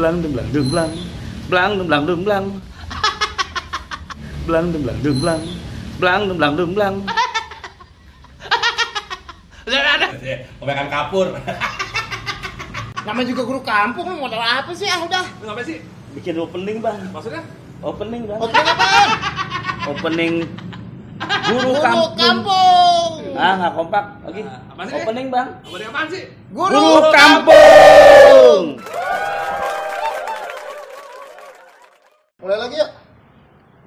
blang dung blang dung blang blang dung blang dung blang blang dung blang dung blang blang dung blang dung blang ada. Kebanyakan kapur. Namanya juga guru kampung, lu modal apa sih? Ah udah. Lu ngapain sih? bikin opening bang Maksudnya? opening bang Oke apaan? opening guru Guru kampung kampung. ah nggak kompak lagi Ah, apaan sih? opening bang Apa dia apaan sih? Guru, kampung Mulai lagi yuk.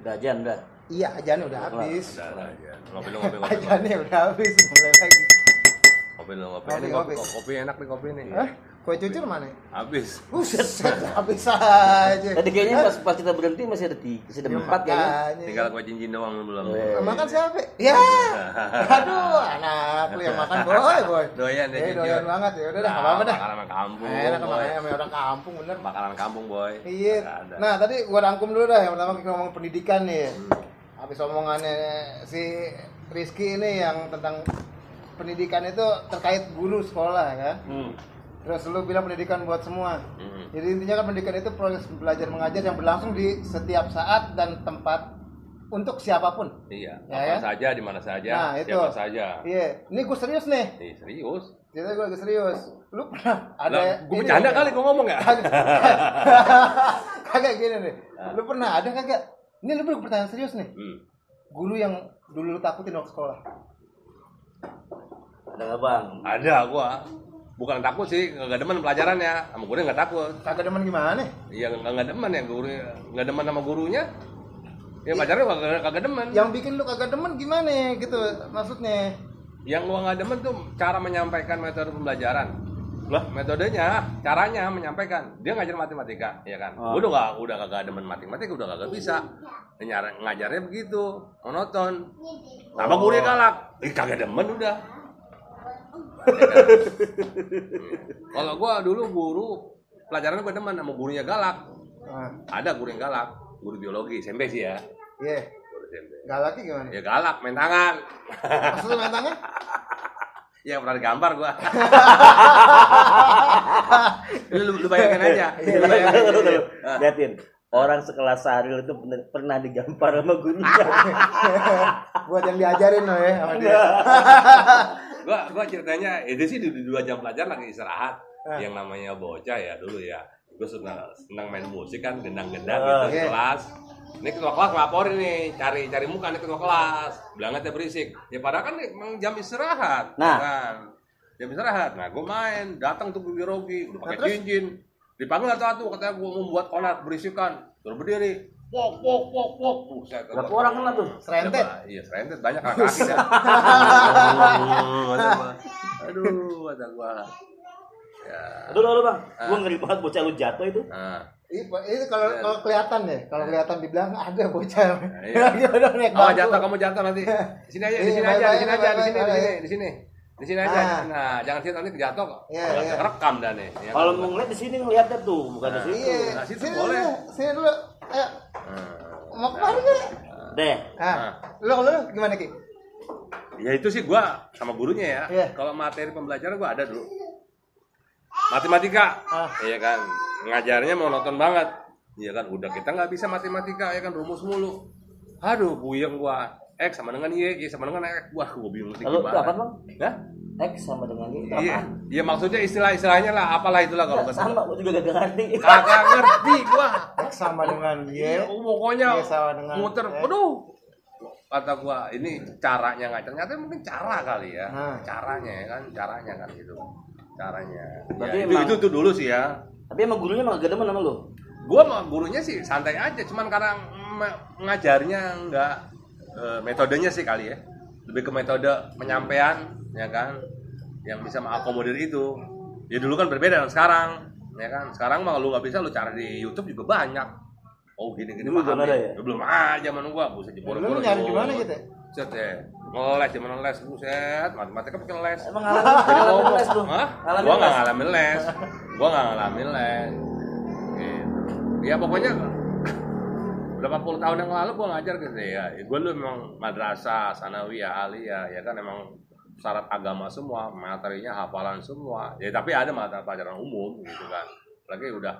udah jan udah Iya, ajannya udah habis. Udah ya. Ngopi lu ngopi ngopi. Ajannya udah habis. Mulai lagi. Kopi lu ngopi. Ngopi. kopi, kopi enak nih kopi nih. Hah? Kue cucur mana? Habis. Buset, habis aja. tadi kayaknya pas pas kita berhenti masih ada tiga masih ada Ya, empat kayaknya makanya. Tinggal kue cincin doang belum. Eh. Makan siapa? Ya. Aduh, anak lu yang makan boy, boy. Doyan ya Eh, cincin. doyan banget ya. Udah dah, Nah, apa apa dah. Makanan kampung. Enak boy. makanya sama orang kampung bener. Makanan kampung boy. Iya. Nah, tadi gua rangkum dulu dah. Yang pertama kita ngomong pendidikan nih. Habis omongannya si Rizky ini yang tentang pendidikan itu terkait guru sekolah kan. hmm. Terus lu bilang pendidikan buat semua. Hmm. Jadi intinya kan pendidikan itu proses belajar mengajar yang berlangsung di setiap saat dan tempat untuk siapa pun. Iya. Ya, Apa ya? saja di mana saja. Nah, itu. Siapa saja. Iya, ini gue serius nih. Eh, serius. Jadi gue lagi serius. Lu pernah ada Lah, gue bercanda kali gue ngomong ya. kagak gini nih. Lu pernah ada kagak? Ini lu belum pertanyaan serius nih. Hmm. Guru yang dulu lu takutin waktu sekolah. ada nggak bang Ada gua. Bukan takut sih, nggak demen pelajarannya. Sama gurunya nggak takut. Kagak demen gimana? Iya nggak nggak demen ya guru nggak demen sama gurunya. Ya pelajarannya kagak kagak demen. Yang bikin lu kagak demen gimana gitu maksudnya? Yang gua nggak demen tuh cara menyampaikan metode pembelajaran. Lah, metodenya, caranya menyampaikan. Dia ngajar matematika, ya kan? Oh. Udah gak, udah kagak demen matematika, udah kagak bisa. Nyar, ngajarnya begitu, monoton. Sama gurunya galak. Ih, kagak demen udah. Ya kan? Kalau gua dulu guru pelajaran gua demen sama gurunya galak. Nah, Ada guru yang galak, guru biologi, SMP sih ya. iya. Guru SMP. Galaknya gimana? Ya galak, main tangan. Maksudnya main tangan? Ya pernah digambar gua. lu, lu, bayangin aja. Iya, Lu bayangin aja. Ah, liatin orang sekelas Saril itu bener- pernah digampar sama gurunya Buat yang diajarin loh ya sama dia. Gua gua ceritanya itu sih di, di dua jam pelajaran lagi istirahat. Ah. Yang namanya bocah ya dulu ya. Gua senang senang main musik kan, gendang-gendang Ah, gitu di iya. kelas. Ini ketua kelas ngelaporin nih, cari cari muka nih ketua kelas. Bilangnya teh berisik. Ya padahal kan emang jam istirahat. Nah. kan. Jam istirahat. Nah, gua main, datang tuh ke biologi, udah pakai Nah, cincin. Dipanggil satu-satu katanya gua membuat onar berisikan. Terus berdiri. Wok, wok, wok, wok. Buset, berapa orang kena tuh Serentet. Coba, Iya, serentet banyak kaki. Aduh, kata gua. Ya. aduh aduh bang gua ngeri banget bocah lu jatuh itu Nah, Ini, ini kalau kalau kelihatan ya, kalau kelihatan di belakang ada bocah. Iya. Lagi udah naik oh jatuh kamu jatuh nanti. Di sini aja, di Iya, sini aja, di sini aja, di sini, di sini. Di sini aja. Ah. Nah, jangan sini nanti kejatuh kok. Iya, Kalau iya. Kerekam dah nih. ya kalau mau ngeliat di sini ngeliatnya tuh bukan di situ Iya, Nah, situ sini boleh. dulu, sini dulu. Ayo, Nah. mau ke mana nih? deh Ah, lu kalau lu gimana Ki? Ya itu sih gua sama gurunya ya. Iya. Kalau materi pembelajaran gua ada dulu. Matematika. Ah. Iya kan. Ngajarnya monoton banget. Iya kan. Udah kita nggak bisa matematika ya kan rumus mulu. Aduh, buyeng gua. X sama dengan Y, Y sama dengan X. Wah, gua bingung sih lalu itu apa bang Hah? X sama dengan Y itu Iya. Iya maksudnya istilah-istilahnya lah, apalah itulah kalau nggak sama gua juga gak ngerti Kagak ngerti gua. X sama dengan Y. Iya, pokoknya Y sama dengan muter. Y. Aduh. Kata gua, ini caranya ngajar. Ternyata mungkin cara kali ya. Nah. Caranya ya kan, caranya kan gitu. Caranya. Berarti Ya, itu, emang- itu tuh dulu sih ya. tapi emang gurunya emang gak demen sama lu Gua sama gurunya sih santai aja, cuman karena ngajarnya enggak eh, metodenya sih kali ya. Lebih ke metode penyampaian ya kan yang bisa mengakomodir itu. Ya dulu kan berbeda dengan sekarang, ya kan. Sekarang mah lu nggak bisa lu cari di YouTube juga banyak. Oh gini-gini Dulu belum ada ya? ya? Belum aja zaman gua, buset jebol Lu nyari di mana gitu? Set ya. Ngeles zaman les buset, matematika pakai les. emang ngalamin les lu Hah? Ngalamin Gua nggak les? ngalamin les. Gua nggak ngalamin les. Gitu. Ya pokoknya berapa puluh tahun yang lalu gua ngajar gitu ya. Gua lu memang madrasah, sanawiyah, aliyah, ya kan emang syarat agama semua, materinya hafalan semua. Ya tapi ada mata pelajaran umum gitu kan. Lagi udah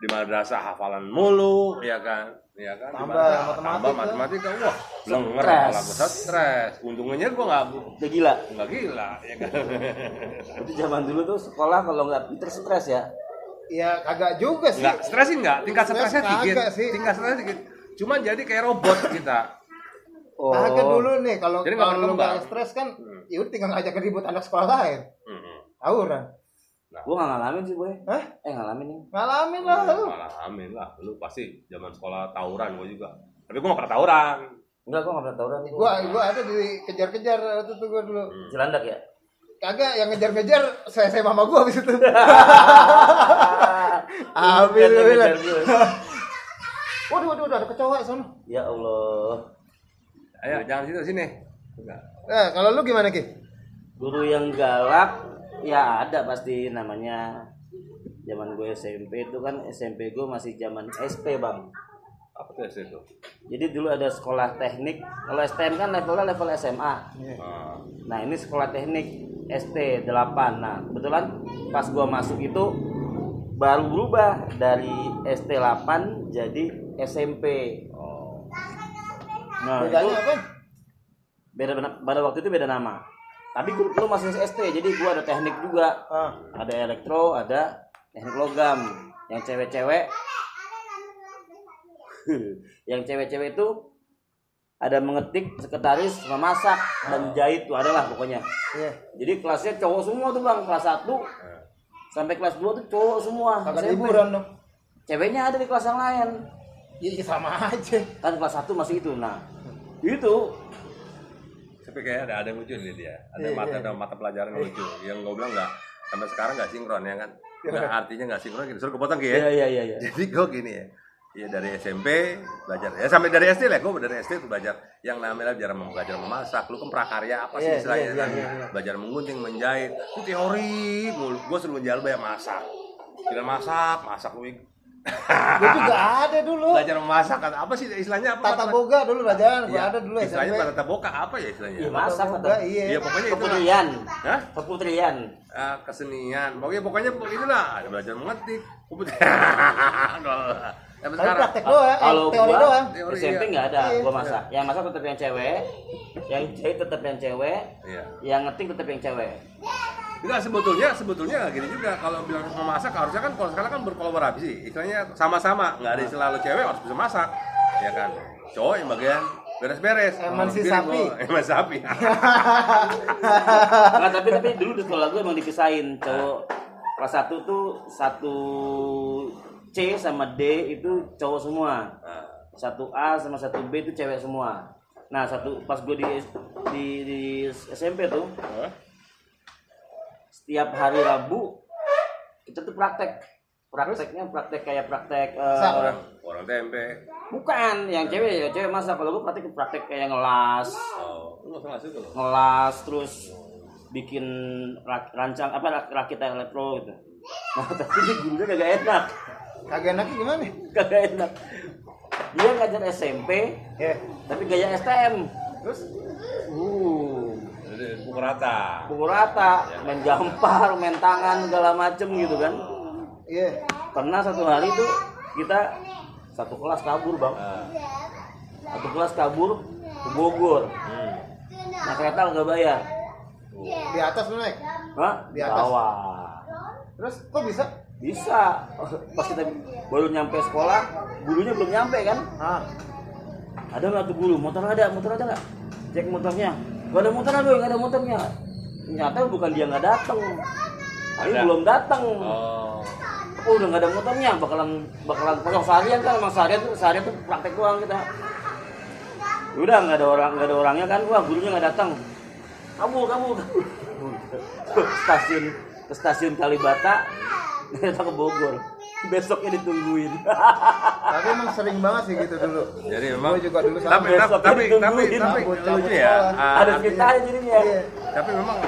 di madrasah hafalan mulu ya kan ya kan Tambah matematika. tambah matematika wah blenger Stres. kepala gue stres untungnya gue nggak Udah gila. nggak gila ya kan Itu zaman dulu tuh sekolah kalau nggak pinter stres ya. Ya kagak juga sih. nggak stres sih nggak tingkat Stres stresnya dikit sih. tingkat stresnya dikit cuman jadi kayak robot kita Oh. Kagak dulu nih kalau Jadi kalau lu nggak stres kan Hmm. ya udah tinggal ngajak ribut anak sekolah lain. Mm-mm. Tawuran. Gua nggak ngalamin sih, boy. Hah? Eh ngalamin nih. Ngalamin lah lu. malah amin lah lu pasti zaman sekolah tawuran gue juga tapi gue nggak pernah tawuran Enggak, gua nggak pernah tawuran. Gua gua ada dikejar-kejar waktu itu gua dulu. Hmm. Cilandak ya. Kagak yang ngejar-ngejar saya saya mama gua habis itu. Ngejar gua. Waduh waduh waduh, ada kecoa sono. Ya Allah. ayo jangan situ sini Enggak. Nah, kalau lu gimana Ki? Guru yang galak ya ada pasti namanya. Zaman gue SMP itu kan SMP gue masih zaman SP bang. apa tuh itu Jadi dulu ada sekolah teknik. Kalau STM kan levelnya level SMA. Ah, Nah ini sekolah teknik ST 8 Nah kebetulan pas gua masuk itu baru berubah dari ST 8 jadi SMP oh. Nah itu Bedanya apa? beda pada waktu itu beda nama. Tapi gua lu masih ST jadi gua ada teknik juga. Ah, ada elektro ada teknik logam. Yang cewek-cewek yang cewek-cewek itu ada mengetik sekretaris memasak dan jahit tuh adalah pokoknya iya. Jadi kelasnya cowok semua tuh bang, kelas 1 sampai kelas 2 tuh cowok semua. Kagak liburan dong. Ceweknya ada di kelas yang lain. Iya sama aja. Kan kelas 1 masih itu. Nah, itu tapi kayak ada ada yang lucu nih dia ada Iya, mata iya. ada mata pelajaran yang lucu yang gue bilang nggak sampai sekarang nggak sinkron ya kan nggak artinya nggak sinkron gitu suruh kepotong Ki, Iya ya iya iya iya. jadi gue gini ya Iya dari SMP belajar ya sampai dari SD lah gue dari SD tuh belajar yang namanya belajar belajar memasak lu kan prakarya apa sih Iya, istilahnya iya, kan iya, iya. belajar menggunting menjahit itu teori mulu gue selalu jalan banyak masak tidak masak masak lu Gua juga ada dulu. belajar memasak kan apa sih istilahnya apa Tata boga dulu belajar, gua Iya, ada dulu istilahnya SMP. tata boka apa ya istilahnya Iya, Masak Tata boga, atau- iya. Iya pokoknya itu lah. Keputrian. Hah? Keputrian. Ah, kesenian pokoknya pokoknya itulah ada belajar mengetik Tapi Tapi praktek doang, eh, Kalau teori gua doang. Teori, SMP iya. nggak ada, Iya. gua masak. Yang masak tetap yang cewek, yang jahit tetap yang cewek, Iya. yang ngetik tetap yang cewek. Enggak sebetulnya sebetulnya gini juga kalau bilang memasak harusnya kan kalau sekarang kan berkolaborasi istilahnya sama-sama nggak ada istilah lo cewek harus bisa masak ya kan cowok yang bagian beres-beres Eman si sapi. lo, eman sapi Nggak, tapi tapi dulu di sekolah gue emang dipisahin cowok kelas satu tuh satu C sama D itu cowok semua. Satu A sama satu B itu cewek semua. Nah satu pas gue di di, di SMP tuh setiap hari Rabu kita tuh praktek. Prakteknya praktek kayak praktek eh, Sak. orang. Tempe. Bukan yang cewek ya cewek masa. Kalau gue praktek praktek kayak ngelas. Oh ngelas terus bikin rak- rancang apa rak- rakit elektro gitu. Nah tapi ini gurunya kagak enak Kagak enaknya gimana? kagak enak dia ngajar SMP Ya. tapi gaya STM Terus uh jadi pukul rata pukul rata main gampar main tangan segala macem gitu kan iya. pernah satu hari tuh kita satu kelas kabur bang Nah, satu kelas kabur ke Bogor hmm. nah kereta nggak bayar Di atas lu naik. Hah? Di atas. bawah Terus kok bisa? Bisa. Pas kita baru nyampe sekolah gurunya belum nyampe kan? Ah, ada nggak tuh guru? Motor ada motor ada nggak? Cek motornya. Nggak ada motor ada nggak ada motornya. Ternyata bukan dia nggak datang tapi belum datang oh. Oh udah nggak ada motornya. Bakalan bakalan kosong seharian kan? Emang seharian tuh seharian tuh praktek doang kita. Udah nggak ada orang nggak ada orangnya kan? Wah gurunya nggak datang kabur kabur kabur. Ke stasiun ke stasiun Kalibata ternyata ke Bogor besoknya ditungguin tapi emang sering banget sih gitu dulu. jadi memang Gua juga dulu sama. tapi tapi Besok tapi tapi, ditungguin. tapi Cabut, lucu cabut ya sekolah. Ah, ada artinya- ceritanya jadinya Iya. tapi memang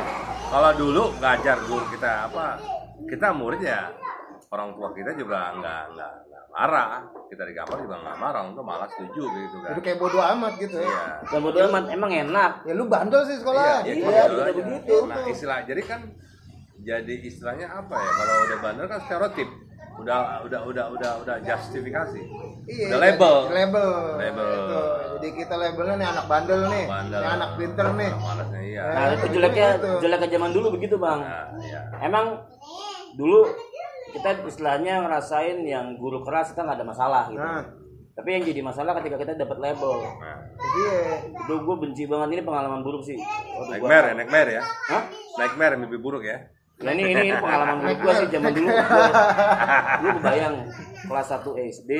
kalau dulu ngajar guru kita apa kita murid ya orang tua kita juga nggak nggak nggak marah kita di kamar juga nggak marah untuk malah setuju gitu kan Jadi kayak bodo amat gitu ya. iya dan bodo amat emang enak Ya lu bandel sih sekolah. iya, gitu iya, ya. gitu kita aja. begitu. nah istilah jadi kan jadi istilahnya apa ya kalau udah bandel kan stereotip udah udah udah udah udah justifikasi Iya, udah label label. Label. Itu. Jadi kita labelnya nih anak bandel nih, Bandel. ini anak pinter nih. malasnya iya Nah, itu Eh, jeleknya gitu. jeleknya zaman dulu begitu, Bang. nah, iya Emang dulu kita istilahnya ngerasain yang guru keras kita nggak ada masalah gitu. Nah, Tapi yang jadi masalah ketika kita dapat label. nah. iya. Itu gue benci banget ini pengalaman buruk sih. Waktu gua- nightmare ya nightmare ya Hah? nightmare mimpi buruk ya Nah ini, ini, ini pengalaman gue sih zaman dulu. Gua, lu kebayang kelas 1 SD,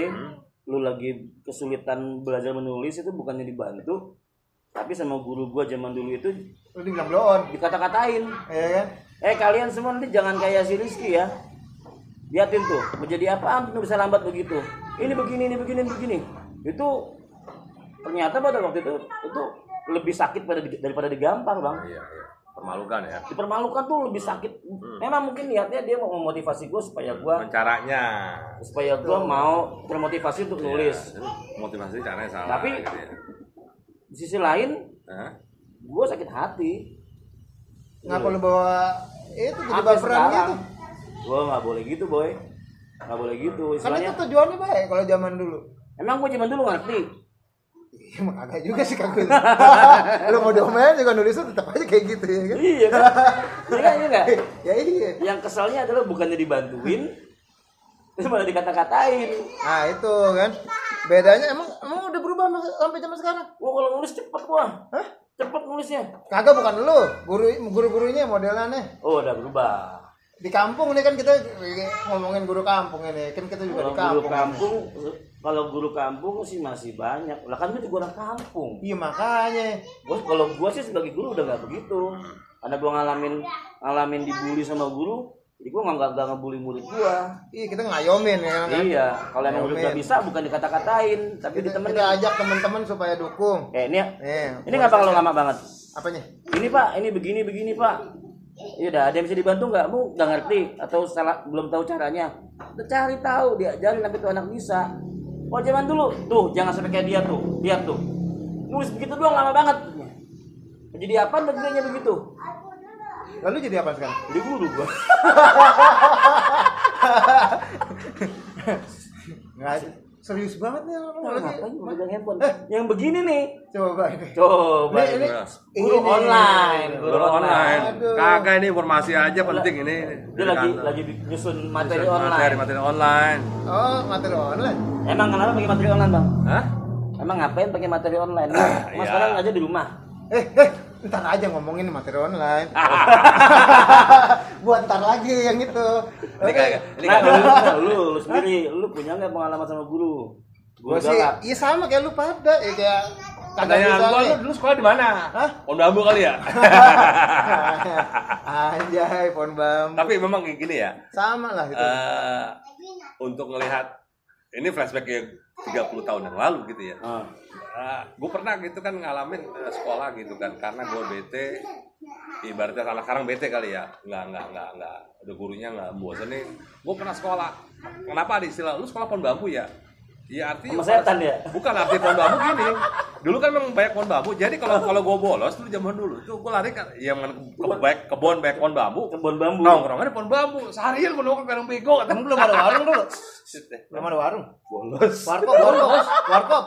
lu lagi kesulitan belajar menulis itu bukannya dibantu, tapi sama guru gua zaman dulu itu Lu dibilang blow on, dikata-katain. ya kan? Eh kalian semua nanti jangan kayak si Rizky ya. Liatin tuh, menjadi apaan tuh bisa lambat begitu. Ini begini, ini begini, ini begini. Itu ternyata pada waktu itu itu lebih sakit pada daripada digampar bang. iya iya permalukan ya Dipermalukan tuh lebih sakit. Memang mungkin niatnya dia mau memotivasi gue supaya gue caranya supaya gue mau termotivasi untuk nulis. Iya, motivasi caranya salah Tapi- gitu ya. Di sisi lain, Hah? gue sakit hati. Ngapa lu bawa itu jadi Sampai baperan gitu? gue nggak boleh gitu boy. Nggak boleh gitu. Kan Istilahnya, itu tujuannya baik kalau zaman dulu. emang gue zaman dulu ngerti. Iya, emang agak juga sih kagak. lu mau diomelin juga nulisnya tetap aja kayak gitu ya kan? Iya kan? Iya kan? Iya nggak? ya iya. Yang keselnya adalah bukannya dibantuin, terus malah dikata-katain. Nah itu kan bedanya emang emang udah berubah sampai zaman sekarang. Gua kalau nulis cepet gua. Hah? Cepet nulisnya. Kagak bukan lu, guru guru-gurunya modelannya. Oh, udah berubah. Di kampung nih kan kita ngomongin guru kampung ini, kan kita juga Kalau di guru kampung. kampung, kalau guru kampung sih masih banyak. Lah kan juga orang kampung. Iya makanya. Gua kalau gua sih sebagai guru udah nggak begitu. Karena gua ngalamin ngalamin dibully sama guru, jadi gua nggak nggak ngebully murid gua. Iya kita ngayomin ya kan. Iya, kalau emang udah bisa bukan dikata-katain, tapi Kita, ditemenin. kita ajak teman-teman supaya dukung. Eh, ini Nih, ini nggak bakal lama banget. apanya? ini pak ini begini begini pak ya udah ada yang bisa dibantu nggak bu nggak ngerti atau salah belum tahu caranya cari tahu diajarin sampai tuh anak bisa oh zaman dulu. Tuh jangan sampai kayak dia tuh. Lihat tuh. Nulis begitu doang lama banget. Jadi apa negerinya begitu? Lalu jadi apa sekarang? jadi guru gua. Nggak, serius banget nih lu lagi. ngapain gua pegang handphone yang begini nih Coba ini. coba Ini- ini- ini. guru ini. online Guru online. Aduh. Kagak ini informasi aja penting ini. dia lagi lagi nyusun materi materi online materi online. Oh, materi online. emang kenapa pakai materi online bang Hah? Emang ngapain pakai materi online? Mas iya. sekarang aja di rumah. Eh, eh, ntar aja ngomongin materi online. Buat ntar lagi yang itu. Ini kagak. Ini Nah, lu, nah, lu, lu sendiri, lu punya nggak pengalaman sama guru? Guru Gue sih, iya sama kayak lu pada, ya kayak Katanya gua lu dulu sekolah di mana? Hah? Pondok Bambu kali ya? Anjay, pohon bambu. Tapi memang kayak gini ya. Sama lah gitu. eh untuk melihat ini flashback ya 30 tahun yang lalu gitu ya. Ah, gue pernah gitu kan ngalamin eh, sekolah gitu kan karena gue bete. Ibaratnya anak sekarang bete kali ya. Nggak nggak nggak nggak. Udah gurunya nggak bosan nih. Gue pernah sekolah. Kenapa ada istilah lu sekolah pohon bambu ya Iya artinya Sama setan ya? Bukan arti pohon bambu gini. Dulu kan memang banyak pohon bambu. Jadi kalau kalau gue bolos dulu zaman dulu tuh gue lari kan ya ke, ke baik kebun banyak pohon bambu. kebun bambu. Nongkrongnya di pohon bambu. Seharian gue nongkrong bareng bego. Emang belum ada warung dulu? Belum ada warung. Bolos. Warkop, warkop, warkop.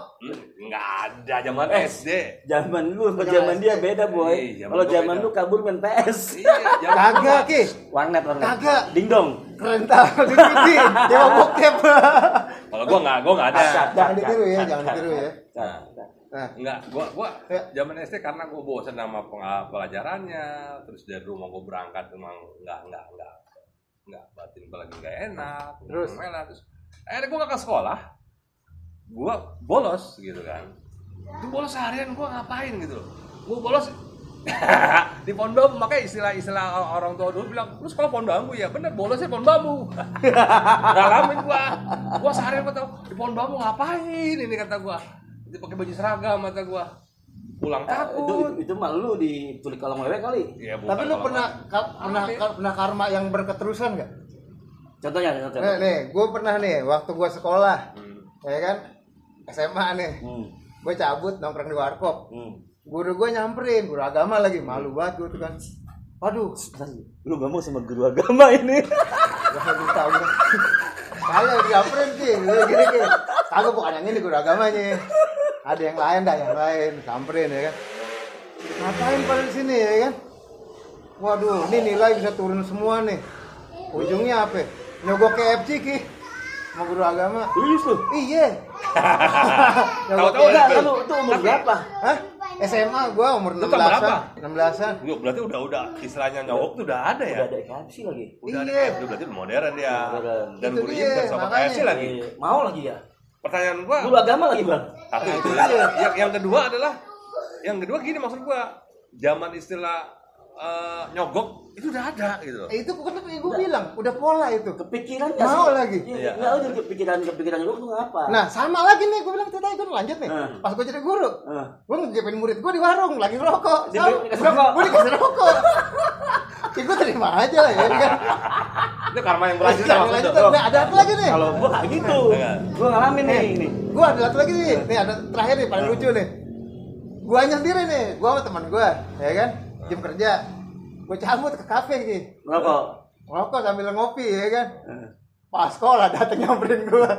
Enggak ada zaman Eh. SD. Zaman lu sama zaman dia beda, boy. Iya, Kalau gua zaman lu kabur main PS. Iya, Kagak, Ki. Warnet, warnet. Kagak. Dingdong. Rental DVD, dewa bokep. Kalau gua nggak, gua nggak ada. Asat. Jangan ditiru ya, jangan ditiru ya. Nah, Nah, Enggak, gua gua Ya. zaman SD karena gua bosan sama pelajarannya, terus dari rumah gua berangkat emang enggak enggak enggak enggak batin gua lagi enggak enak, Terus? melah terus akhirnya gua nggak ke sekolah, gua bolos gitu kan. Itu bolos seharian gua ngapain gitu loh. Gua bolos di pohon bambu makanya istilah-istilah orang tua dulu bilang lu sekolah pohon bambu ya bener bolosnya pohon bambu ngalamin gua gua seharian gua tau di pohon bambu ngapain ini kata gua itu pakai baju seragam kata gua pulang itu, takut itu, itu mah lu diculik kalau ngewe kali. ya, bukan tapi lu kalau- pernah ka- pernah pernah karma yang berketerusan nggak? Contohnya, contohnya. Nih, nih, gue pernah nih waktu gue sekolah, Hmm. ya kan, SMA nih, Hmm. gue cabut nongkrong di warkop, Hmm. Guru gue nyamperin, guru agama lagi, malu banget gue tuh kan, aduh, Lu gak mau sama guru agama ini. gak gue. Kagak disamperin sih, gini gini. Kagak bukan yang ini guru agamanya. Ada yang lain dah, yang lain samperin ya kan. Ngapain pada di sini ya kan? Waduh, ini nilai bisa turun semua nih. Ujungnya apa? Nyogok KFC Ki. Sama guru agama. Serius lu? Iya. Tahu-tahu lu itu umur berapa? Hah? SMA gua umur tahun berapa? 16-an. 16-an. Yuk, berarti udah udah istilahnya nyogok tuh udah ada ya. Udah ada KFC lagi. Udah ada Iya. KFC, berarti udah modern dia. Modern. Dan Itu gurunya bukan sama. KFC lagi. Eh, mau lagi ya? Pertanyaan gua Guru agama lagi bang? satu Nah, itu dia. yang, yang kedua adalah yang kedua gini maksud gua zaman istilah eh, nyogok itu udah ada gitu loh. Eh, itu kan gue bilang, udah pola itu. Kepikiran nggak Mau sih? lagi? Iya. Iya. Nggak ada kepikiran kepikiran lu tuh apa? Nah, sama lagi nih, gue bilang tadi gue lanjut nih. Nah. Pas gue jadi guru, Nah. gue ngejepin murid gue di warung, lagi rokok. Di- dikasih rokok? Gue dikasih rokok. ya gue terima aja ya kan. Itu karma yang Lanjut, berlanjut maksud lanjut. lu. Nah, ada apa lagi nih? Kalau gua kayak gitu, Iya. gua ngalamin nih ini. Gue ada satu lagi nih. Nih ada terakhir nih, paling lucu nih. Gue sendiri nih, gue sama teman gue, ya kan, jam kerja. Gue cabut ke kafe nih, Ngerokok. ngerokok sambil ngopi, ya kan. Eh. Pas sekolah dateng nyamperin gue.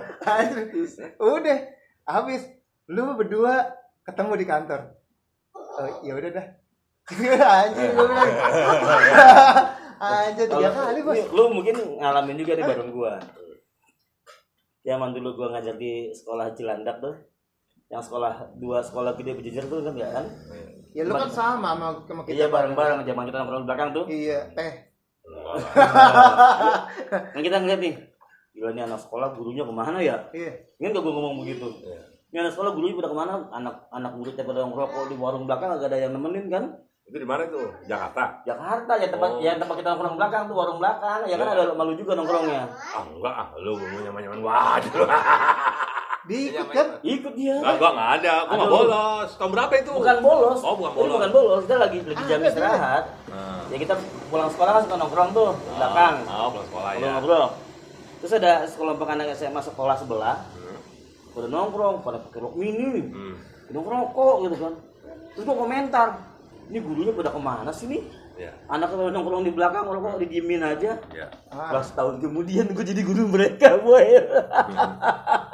Udah, habis. Lu berdua ketemu di kantor. Oh, ya udah dah. Anjir gue bilang. Anjir tiga kali bos. Lu mungkin ngalamin juga nih bareng gua. Zaman dulu gua ngajar di sekolah Cilandak tuh. Yang sekolah dua sekolah gede berjejer tuh kan ya kan? Ya lu kan sama sama, sama kita. Iya bareng-bareng zaman kita nongkrong di belakang tuh. Iya, teh. Yang kita ngeliat nih, gila nih anak sekolah gurunya ke mana ya? Iya. Ini gak gue ngomong begitu. Ini anak sekolah gurunya pada ke mana? Anak anak muridnya pada ngerokok di warung belakang agak ada yang nemenin kan? Itu di mana itu? Jakarta. Jakarta ya tempat Oh. ya tempat kita nongkrong belakang tuh warung belakang ya kan ada malu juga nongkrongnya. Ah enggak ah, lu mau nyaman-nyaman waduh. Diikut kan? Ikut dia. Enggak, gua enggak ada. Gua enggak bolos. Tahun berapa itu? Bukan bolos. Oh, bukan Ini bolos. bukan bolos. Dia lagi lagi jam Ada, istirahat. Nah. Ya kita pulang sekolah kan suka nongkrong tuh di belakang. Oh, pulang sekolah ya. Ngobrol-ngobrol. Terus ada sekelompok anak SMA sekolah sebelah. Hmm. Pada nongkrong, pada pakai rok mini. Hmm. Minum rokok gitu kan. Terus gua komentar, ini gurunya pada ke mana sih nih? Ya. Anak nongkrong di belakang, rokok didiemin aja. Ya. Ah, Pas tahun kemudian gue jadi guru mereka, boy.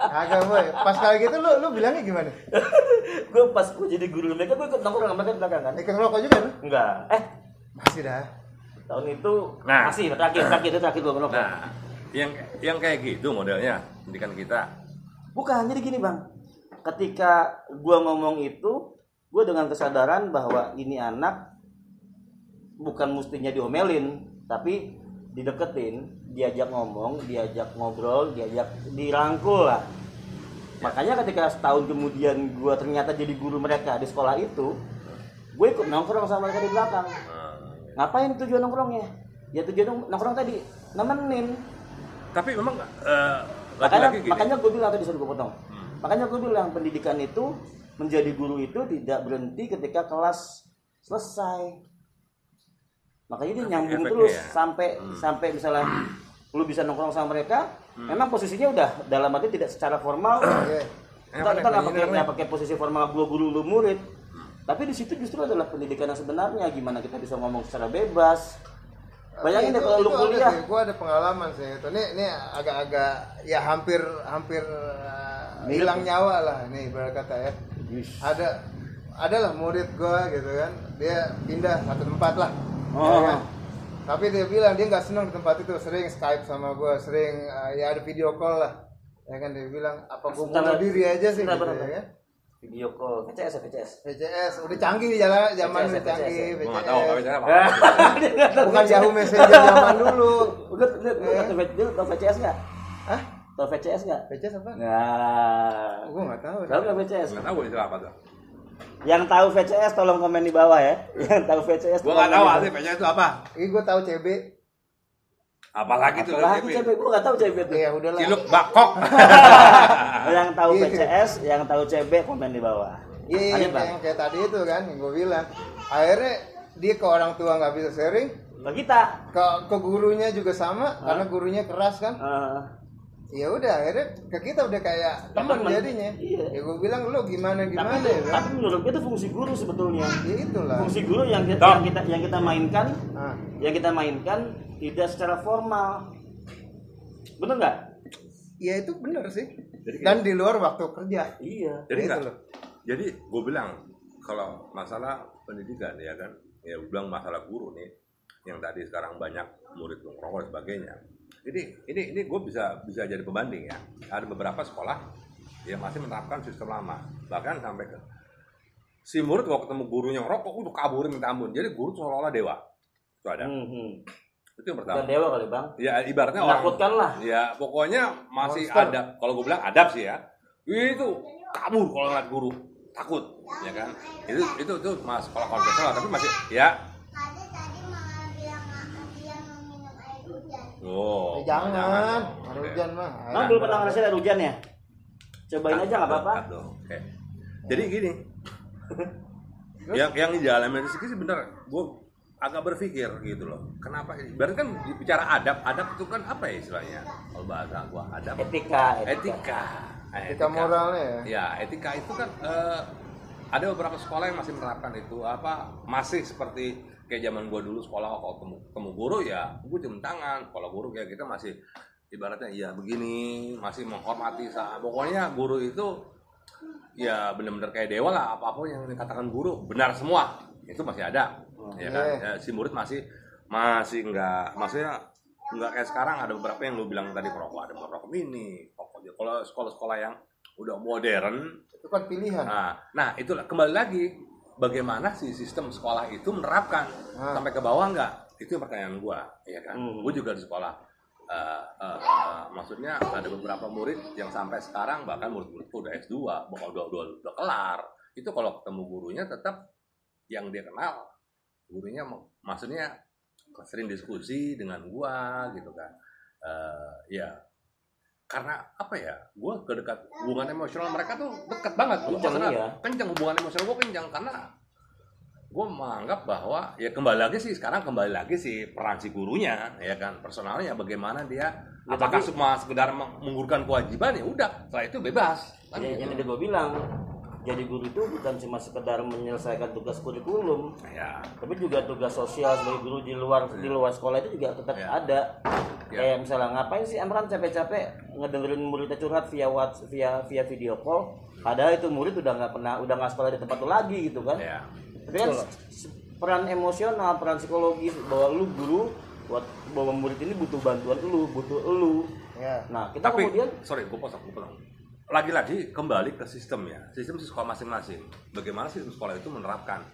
Agak boy. Pas kali gitu lu lu bilangnya gimana? gue pas gue jadi guru mereka, gue ikut nongkrong sama mereka di belakang kan? Ikut rokok juga lu? Enggak. Eh, Masih dah. tahun itu Nah. masih terakhir, terakhir itu terakhir gue ngerokok. Nah, yang yang kayak gitu modelnya pendidikan kita. Bukan, jadi gini bang. Ketika gue ngomong itu, gue dengan kesadaran bahwa ini anak bukan mestinya diomelin, tapi dideketin, diajak ngomong, diajak ngobrol, diajak dirangkul lah. Makanya ketika setahun kemudian gue ternyata jadi guru mereka di sekolah itu, gue ikut nongkrong sama mereka di belakang. Nah, Ngapain tujuan nongkrongnya? Ya tujuan nong- nongkrong tadi nemenin. tapi memang eh, Makanya, gini. makanya gue bilang tadi suruh gue potong. Hmm. Makanya gue bilang pendidikan itu menjadi guru itu tidak berhenti ketika kelas selesai. Makanya dia nyambung efeknya terus ya. sampai sampai misalnya lu bisa nongkrong sama mereka, memang posisinya udah dalam arti tidak secara formal. Kita kita nggak pakai nggak pakai posisi formal gua guru lu murid. Tapi di situ justru adalah pendidikan yang sebenarnya gimana kita bisa ngomong secara bebas. Bayangin deh kalau lu kuliah, Gue ada pengalaman sih itu. Ini ini agak-agak ya hampir hampir uh, hilang nyawa lah nih ibarat kata ya. Ada adalah murid gue gitu kan. Dia pindah satu tempat lah. Ya Oh. kan? Tapi dia bilang dia nggak senang di tempat itu, sering Skype sama gue, sering uh, ya ada video call lah. Ya kan dia bilang apa gue bunuh diri aja sih gitu, ya kan. video call, VCS ya VCS. VCS udah canggih jalan zaman VCS, udah canggih Gua enggak tahu apa VCS. apa. Bukan Yahoo Messenger zaman dulu. Udah, lu tau VCS nggak? Hah? Tau VCS nggak? VCS apa? Nggak. Gue nggak tahu. Tahu nggak VCS? Enggak tahu itu apa tuh. Yang tahu VCS tolong komen di bawah ya. Yang tahu VCS. Gua tolong enggak tahu komen di artinya banyak itu apa. Ini gue tahu CB. Apalagi tuh Apalagi CB, gua nggak tahu CB tuh. Ya udahlah. Ciluk bakok. yang tahu Iya. VCS, yang tahu CB komen di bawah. Iya, yang kayak tadi itu kan yang gue bilang. Akhirnya dia ke orang tua nggak bisa sharing, Nah, kita ke ke gurunya juga sama karena gurunya keras kan. eh, Ya udah akhirnya ke kita udah kayak teman jadinya. Iya. Ya gue bilang lu gimana tapi, gimana ya. kan? tapi menurut gue itu fungsi guru sebetulnya. Ya itulah. Fungsi guru yang kita, yang kita yang kita mainkan, Nah, yang kita mainkan tidak secara formal. Bener nggak? ya itu benar sih Jadi dan di luar waktu kerja Iya. jadi Gitu enggak jadi gue bilang kalau masalah pendidikan ya kan ya gue bilang masalah guru nih yang tadi sekarang banyak murid nongkrong dan sebagainya jadi ini ini gue bisa bisa jadi pembanding ya ada beberapa sekolah yang masih menerapkan sistem lama bahkan sampai ke si murid kalau ketemu gurunya ngerokok udah kaburin minta ampun jadi guru seolah-olah dewa itu ada Hmm, hmm. itu yang Bukan pertama dewa kali bang. ya ibaratnya orang Menakutkan lah. Ya pokoknya masih Monster. ada. Kalau gue bilang adab sih ya. Itu kabur kalau ngeliat guru takut, ya kan? Itu itu itu mas sekolah konvensional tapi masih ya. Tadi tadi malah bilang dia mau minum air hujan. Oh. Eh, jangan Oke. ada hujan mah Bang belum pernah ngerasain air hujan ya? Cobain aja nggak apa-apa. Oke. Jadi gini. yang yang dialami dari segi sih bener. Gue agak berpikir gitu loh. Kenapa? Berarti kan bicara adab, adab itu kan apa ya istilahnya? Kalau bahasa gua adab Etika, etika. etika. Nah, etika moralnya ya Ya, etika itu kan eh, ada beberapa sekolah yang masih menerapkan itu apa masih seperti kayak zaman gua dulu sekolah kalau ketemu, ketemu guru ya gue cium tangan. Kalau guru kayak kita masih ibaratnya ya begini masih menghormati sa. Pokoknya guru itu ya benar-benar kayak dewa lah apa pun yang dikatakan guru benar semua. Itu masih ada ya kan. Ya, si murid masih masih enggak maksudnya enggak kayak sekarang. Ada beberapa yang lu bilang tadi merokok ada merokok mini pokoknya kalau sekolah-sekolah yang udah modern itu kan pilihan. nah nah itulah. Kembali lagi bagaimana si sistem sekolah itu menerapkan? Ah. sampai ke bawah enggak itu pertanyaan gua ya kan? Hmm. gua juga di sekolah. Eh, eh, eh, maksudnya ada beberapa murid yang sampai sekarang bahkan murid-muridku udah S2 bahkan udah, udah, udah kelar. Itu kalau ketemu gurunya tetap yang dia kenal gurunya mak- maksudnya sering diskusi dengan gua gitu kan. Eh, ya karena apa ya gua kedekat hubungan emosional mereka tuh dekat banget gua Kencang, iya. kencang hubungan emosional gua kencang karena gua menganggap bahwa ya kembali lagi sih sekarang kembali lagi sih peran si gurunya ya kan personalnya bagaimana dia Ya, apakah tapi- cuma sekedar meng- menggugurkan kewajiban ya udah setelah itu bebas kan Ya, gitu. yang tadi gue bilang, jadi guru itu bukan cuma sekedar menyelesaikan tugas kurikulum, ya tapi juga tugas sosial sebagai guru di luar di luar sekolah itu juga tetap Ya. ada. Ya. Kayak misalnya ngapain sih Amran capek-capek ngedengerin muridnya curhat via WhatsApp via via video call, padahal itu murid udah nggak pernah udah nggak sekolah di tempat itu lagi gitu kan. ya Tapi kan peran emosional, peran psikologis bahwa lu guru buat bahwa murid ini butuh bantuan lu, butuh lu. ya Nah, kita tapi kemudian sorry gue potong gue potong lagi-lagi kembali ke sistem ya sistem sekolah masing-masing bagaimana sistem sekolah itu menerapkan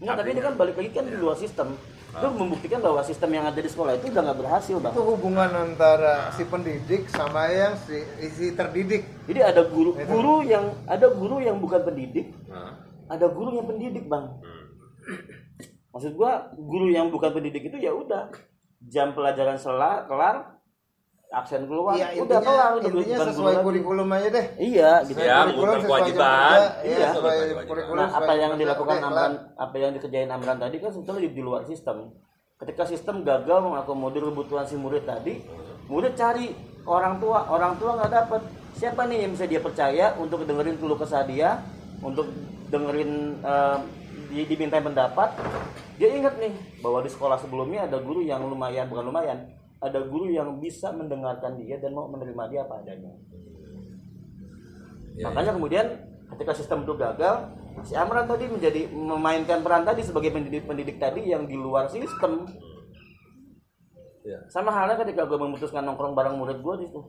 Enggak, tapi ini kan balik lagi kan di luar sistem. Itu membuktikan bahwa sistem yang ada di sekolah itu udah nggak berhasil, Bang. itu hubungan antara si pendidik sama yang si, si terdidik Jadi ada guru guru yang ada guru yang bukan pendidik, Nah, ada guru yang pendidik, Bang. hmm. Maksud gua guru yang bukan pendidik itu ya udah jam pelajaran selah kelar absen keluar Iya, udah kelar udah intinya sesuai kurikulum aja deh Iya, gitu. Ya, Kurikulum bukan sesuai kewajiban. Iya, iya, sesuai bukan kewajiban. kurikulum Nah, apa yang dilakukan Amran, apa yang dikerjain Amran tadi kan sebetulnya di, di luar sistem. Ketika sistem gagal mengakomodir kebutuhan si murid tadi, murid cari orang tua, orang tua nggak dapet. Siapa nih yang bisa dia percaya untuk dengerin keluh kesah dia, untuk dengerin eh, di, diminta pendapat? Dia ingat nih bahwa di sekolah sebelumnya ada guru yang lumayan, bukan lumayan, ada guru yang bisa mendengarkan dia dan mau menerima dia apa adanya. Ya, Makanya kemudian ketika sistem itu gagal, si Amran tadi menjadi memainkan peran tadi sebagai pendidik-pendidik tadi yang di luar sistem. ya. Sama halnya ketika gue memutuskan nongkrong bareng murid gue di situ.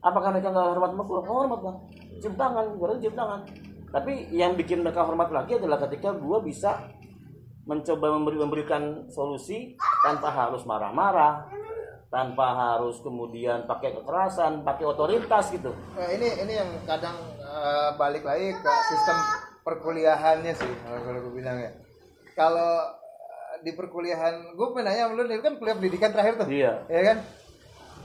Apakah mereka nggak hormat sama gue? Hormat bang. Cium tangan, gue cium tangan. Tapi yang bikin mereka hormat lagi adalah ketika gue bisa mencoba memberi memberikan solusi tanpa harus marah-marah, tanpa harus kemudian pakai kekerasan, pakai otoritas gitu. Nah, ini ini yang kadang eh, balik lagi ke sistem perkuliahannya sih kalau kalau gue bilang ya. Kalau eh, di perkuliahan, gue pengen nanya sama lu, kan kuliah pendidikan terakhir tuh, Iya. ya kan?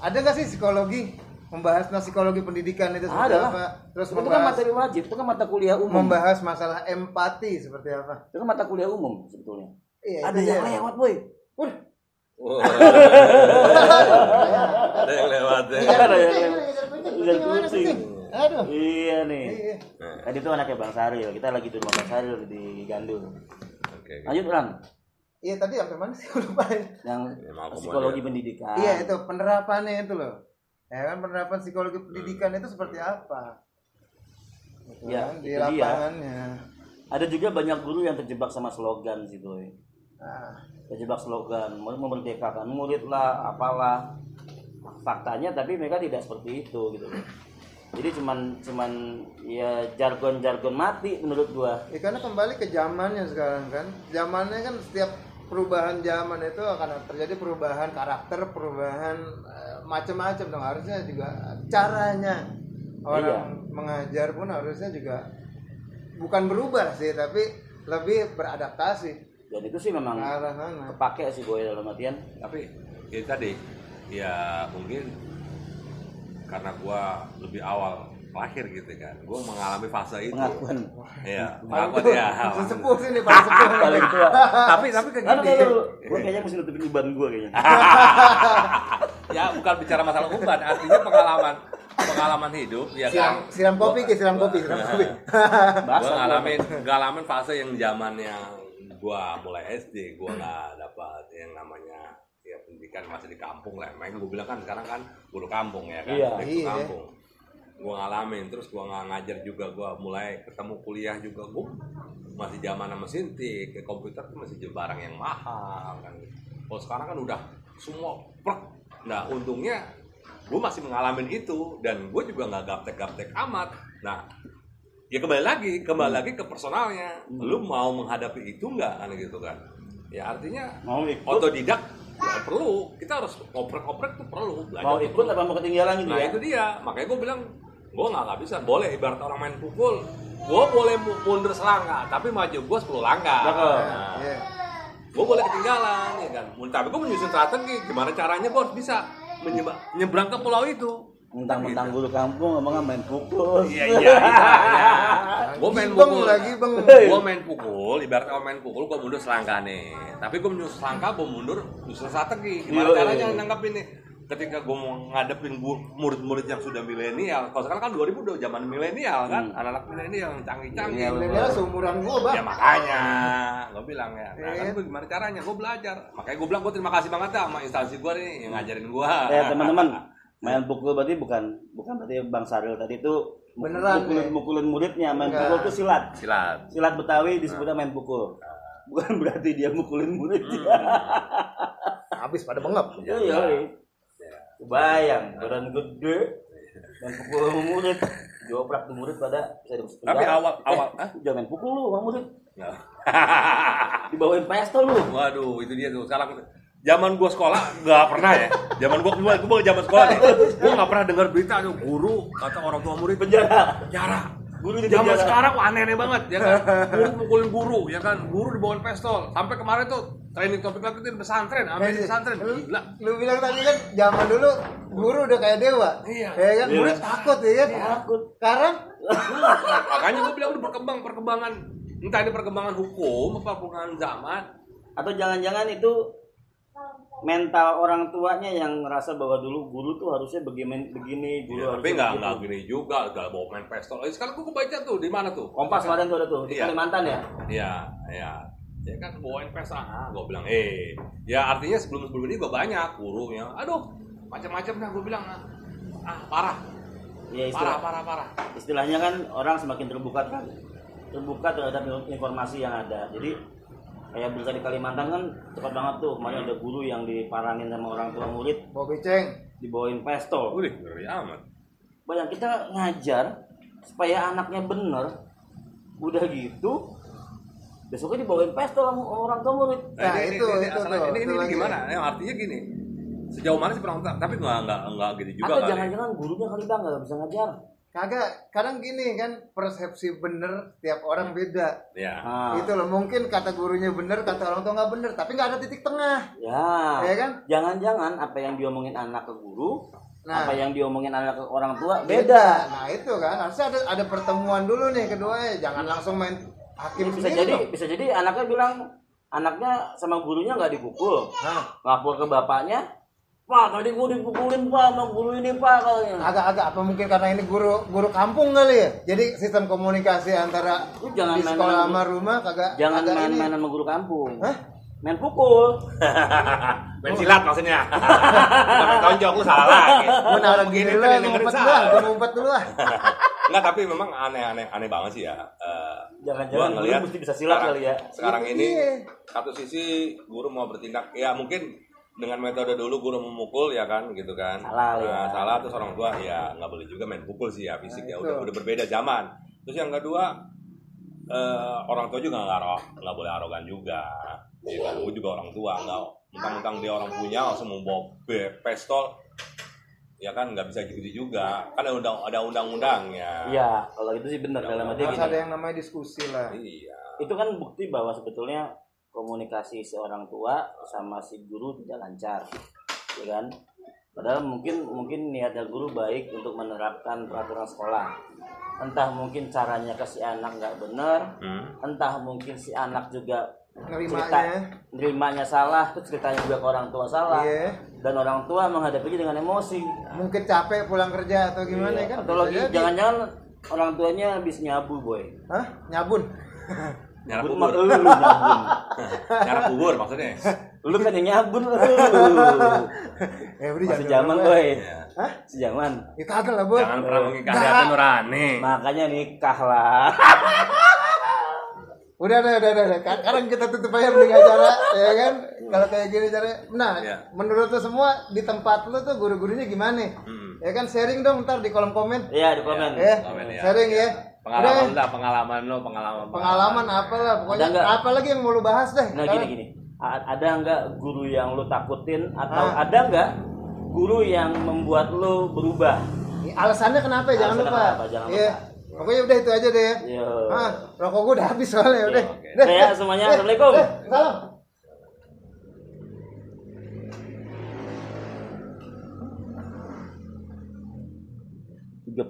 Ada nggak sih psikologi membahas tentang psikologi pendidikan itu seperti Ada apa? Terus itu kan materi wajib, itu kan mata kuliah umum. membahas masalah empati seperti apa? Itu kan mata kuliah umum sebetulnya. Iya, Ada yang lewat, boy. Waduh, Oh. ada yang lewat ya. Ada yang Iya, lewat. kucing? Aduh. Iya nih. Iya. Tadi itu anaknya Bang Saril. Kita lagi di rumah Bang Saril di Gandul. Oke. Lanjut Ran. Iya tadi sampai mana sih lupa. Yang Ya, psikologi pendidikan. Iya itu penerapannya itu loh. ya kan penerapan psikologi pendidikan itu seperti apa gitu Ya, kan, di dia. lapangannya Ada juga banyak guru yang terjebak sama slogan sih boy. Nah, Terjebak slogan, memerdekakan murid lah, apalah. Faktanya tapi mereka tidak seperti itu gitu loh. Jadi cuman cuman ya jargon-jargon mati menurut gua. ya karena kembali ke zamannya sekarang kan zamannya kan setiap perubahan zaman itu akan terjadi perubahan karakter perubahan eh, macam-macam dong harusnya juga caranya orang mengajar pun harusnya juga bukan berubah sih tapi lebih beradaptasi Dan itu sih memang ke arah sana kepake sih boy dalam artian. Tapi itu tadi ya mungkin karena gua lebih awal lahir gitu kan. Gua mengalami fase itu. Pengakuan. Iya pengakuan ya. Sesepuh sini paling sepuh. Paling tua. tapi tapi kayak gini. gue kayaknya mesti nutupin uban gua kayaknya. ya bukan bicara masalah uban artinya pengalaman. Pengalaman hidup ya siram, kan. siram kopi ke siram kopi siram kopi. Gue ngalamin ngalamin fase yang zaman yang gua mulai SD gua nggak dapat yang namanya ya pendidikan masih di kampung lah. Main gue bilang kan sekarang kan guru kampung ya kan Iya. Iya. kampung. Gua ngalamin terus gua nggak ngajar juga gua mulai ketemu kuliah juga gua masih zaman mesin tik ke komputer tuh masih barang yang mahal kan. Kalau sekarang kan udah semua plek. Nah untungnya gue masih mengalami itu dan gue juga nggak gaptek-gaptek amat. Nah ya kembali lagi kembali lagi ke personalnya. Lu mau menghadapi itu nggak kan gitu kan? Ya artinya Mau ikut, otodidak ya perlu. Kita harus oprek-oprek tuh perlu. Belajar mau ikut perlu. apa mau ketinggalan gitu nah ya? itu dia. Makanya gue bilang gue nggak nggak bisa. Boleh ibarat orang main pukul. Gue boleh mu- mundur selangkah tapi maju gue 10 langkah. Nah, Iya. gue boleh ketinggalan ya kan? Tapi gue menyusun strategi. Gimana caranya gue harus bisa nyebrang ke pulau itu Mentang-mentang guru kampung ngomongnya main pukul. iya iya iya gue main pukul. lagi beng gue main pukul ibarat kalau main pukul gue mundur selangkah nih tapi gue menyusun selangkah gue mundur menyusun strategi. Gimana Iya, caranya iya. nanggapin nih ketika gue mau ngadepin murid-murid yang sudah milenial. Kalau sekarang kan 2000 udah zaman milenial kan? Hmm. anak-anak milenial yang canggih-canggih. Milenial. Milenial seumuran gua bang. Ya makanya. Gue bilang ya. Nah Iya. kan gue gimana caranya? Gue belajar. Makanya gue bilang gue terima kasih banget ya sama instansi gue nih yang ngajarin gue Ya teman-teman, main pukul berarti bukan bukan berarti Bang Saril tadi itu Beneran, mukulin, ya? mukulin muridnya, main Enggak. pukul itu silat. silat Silat Betawi disebutnya main pukul. Bukan berarti dia mukulin muridnya. habis pada bengep Iya, iya. Bayang, badan gede main pukul murid. Dioprak tuh murid pada saya masuk Tapi awal- awal- eh, jangan main pukul lu sama murid. Nah. Dibawain pistol lu. Waduh, itu dia tuh. Sekarang zaman gua sekolah nggak pernah ya. Zaman gua gua gua zaman sekolah nih. Gua nggak pernah dengar berita ada guru kata orang tua murid Penjara. penjara. Guru di Zaman sekarang wah, aneh-aneh banget ya kan. Guru mukulin guru ya kan. Guru dibawain pistol. Sampai kemarin tuh training topik lagi tuh di pesantren, ambil di pesantren. lu, Gila. lu bilang tadi kan zaman dulu guru udah kayak dewa Iya. ya kan Iya. murid takut ya kan Takut. sekarang Makanya gua bilang udah berkembang perkembangan entah ini perkembangan hukum apa perkembangan zaman Atau jangan-jangan itu mental orang tuanya yang ngerasa bahwa dulu guru tuh harusnya begini begini guru Ya, tapi nggak nggak gini juga nggak bawa main pistol. Eh, sekarang gua kebaca tuh di mana tuh? Kompas kemarin tuh ada tuh di Iya. Kalimantan ya. Iya, iya. Ya kan bawain pes ah, gue bilang, eh, ya artinya sebelum sebelum ini gue banyak guru yang, aduh, macam-macam dah gue bilang, ah, ah, parah, Ya parah, istilah, parah, parah. istilahnya kan orang semakin terbuka kan terbuka terhadap informasi yang ada. Jadi kayak berita di Kalimantan kan cepat banget tuh kemarin ada guru yang diparangin sama orang tua murid bawa beceng dibawain pistol. Udah, ngeri amat. Bayang kita ngajar supaya anaknya bener udah gitu besoknya dibawain pistol sama orang tua murid. Nah, itu, itu asalnya- tuh, ini, itu ini, lagi. gimana? Yang artinya gini, sejauh mana sih perang tapi nggak nggak nggak gitu juga Atau kali. jangan-jangan gurunya kali bang nggak bisa ngajar. Kagak kadang gini kan persepsi bener tiap orang beda. Ya, Nah, itu loh mungkin kata gurunya bener kata orang tua nggak bener tapi nggak ada titik tengah. Ya. ya kan? Jangan-jangan apa yang diomongin anak ke guru, Nah. apa yang diomongin anak ke orang tua beda. nah itu kan. Harusnya ada ada pertemuan dulu nih keduanya jangan langsung main hakim Bisa sendiri jadi, loh. bisa jadi anaknya bilang anaknya sama gurunya nggak dipukul, nah lapor ke bapaknya, Pak tadi gue dipukulin pak sama guru ini pak katanya. agak-agak apa mungkin karena ini guru guru kampung kali ya jadi sistem komunikasi antara Lu jangan di sekolah main- sama rumah kagak Jangan ini. main-main sama guru kampung. Hah? main pukul. main silat maksudnya Bukan main tonjok lu salah lagi Gue naruh begini gini yang gue dengerin ngumpet dulu, salah. gue ngumpet dulu lah. Enggak, tapi memang aneh-aneh aneh banget sih ya. Eh, Jangan-jangan guru ngelihat mesti bisa silat kali ya. Sekarang ini Iya. satu sisi guru mau bertindak ya mungkin dengan metode dulu guru memukul ya kan gitu kan. Salah, Nah, ya. salah terus orang tua ya nggak boleh juga main pukul sih ya fisik Nah, ya udah udah berbeda zaman. Terus yang kedua eh, orang tua juga nggak nggak boleh arogan juga. Ya kan, gue juga orang tua nggak mentang-mentang dia orang punya langsung mau bawa be- pistol ya kan nggak bisa gitu juga kan ada undang ada undang-undangnya Iya, kalau itu sih benar dalam arti Harus ada yang namanya diskusi lah. iya Itu kan bukti bahwa sebetulnya komunikasi seorang tua sama si guru tidak lancar. Ya kan? Padahal mungkin mungkin niatnya guru baik untuk menerapkan peraturan sekolah. Entah mungkin caranya ke si anak nggak benar, Hmm. entah mungkin si anak juga Nerimanya. nerimanya salah, terus ceritanya juga ke orang tua salah. Iya. Dan orang tua menghadapinya dengan emosi. Mungkin capek pulang kerja atau gimana Iya, kan? Atau lagi jangan-jangan orang tuanya habis nyabu, boy. Hah? Nyabun. nyarap Nyabun kubur lu nyabun. nyarap kubur maksudnya Lu kan yang nyabun lu. Eh, beri Masih jangan zaman, boy. Iya. Hah? Sejaman. Ya kagak lah, Boy. jangan pernah mengingkari Nggak. hati nurani Makanya nikah lah. Udah, udah, udah, udah. Sekarang kita tutup aja mending acara, ya kan? Kalau kayak gini cara. Nah, Iya. menurut lu semua di tempat lu tuh guru-gurunya gimana? Hmm. Ya kan sharing dong ntar di kolom komen. Iya, di komen. Ya, komen, ya. sharing ya. Pengalaman Udah, lah pengalaman lo pengalaman pengalaman apa lah pokoknya Ada apa lagi yang mau lu bahas deh Nah, gini gini. Ada nggak guru yang lu takutin atau Ah. ada nggak guru yang membuat lu berubah? alasannya kenapa ya jangan lupa kenapa? Jangan Iya. pokoknya udah itu aja deh Yo. ah rokok gua udah habis soalnya udah oke. Deh. Oke ya semuanya. Eh, Assalamualaikum. eh, salam 30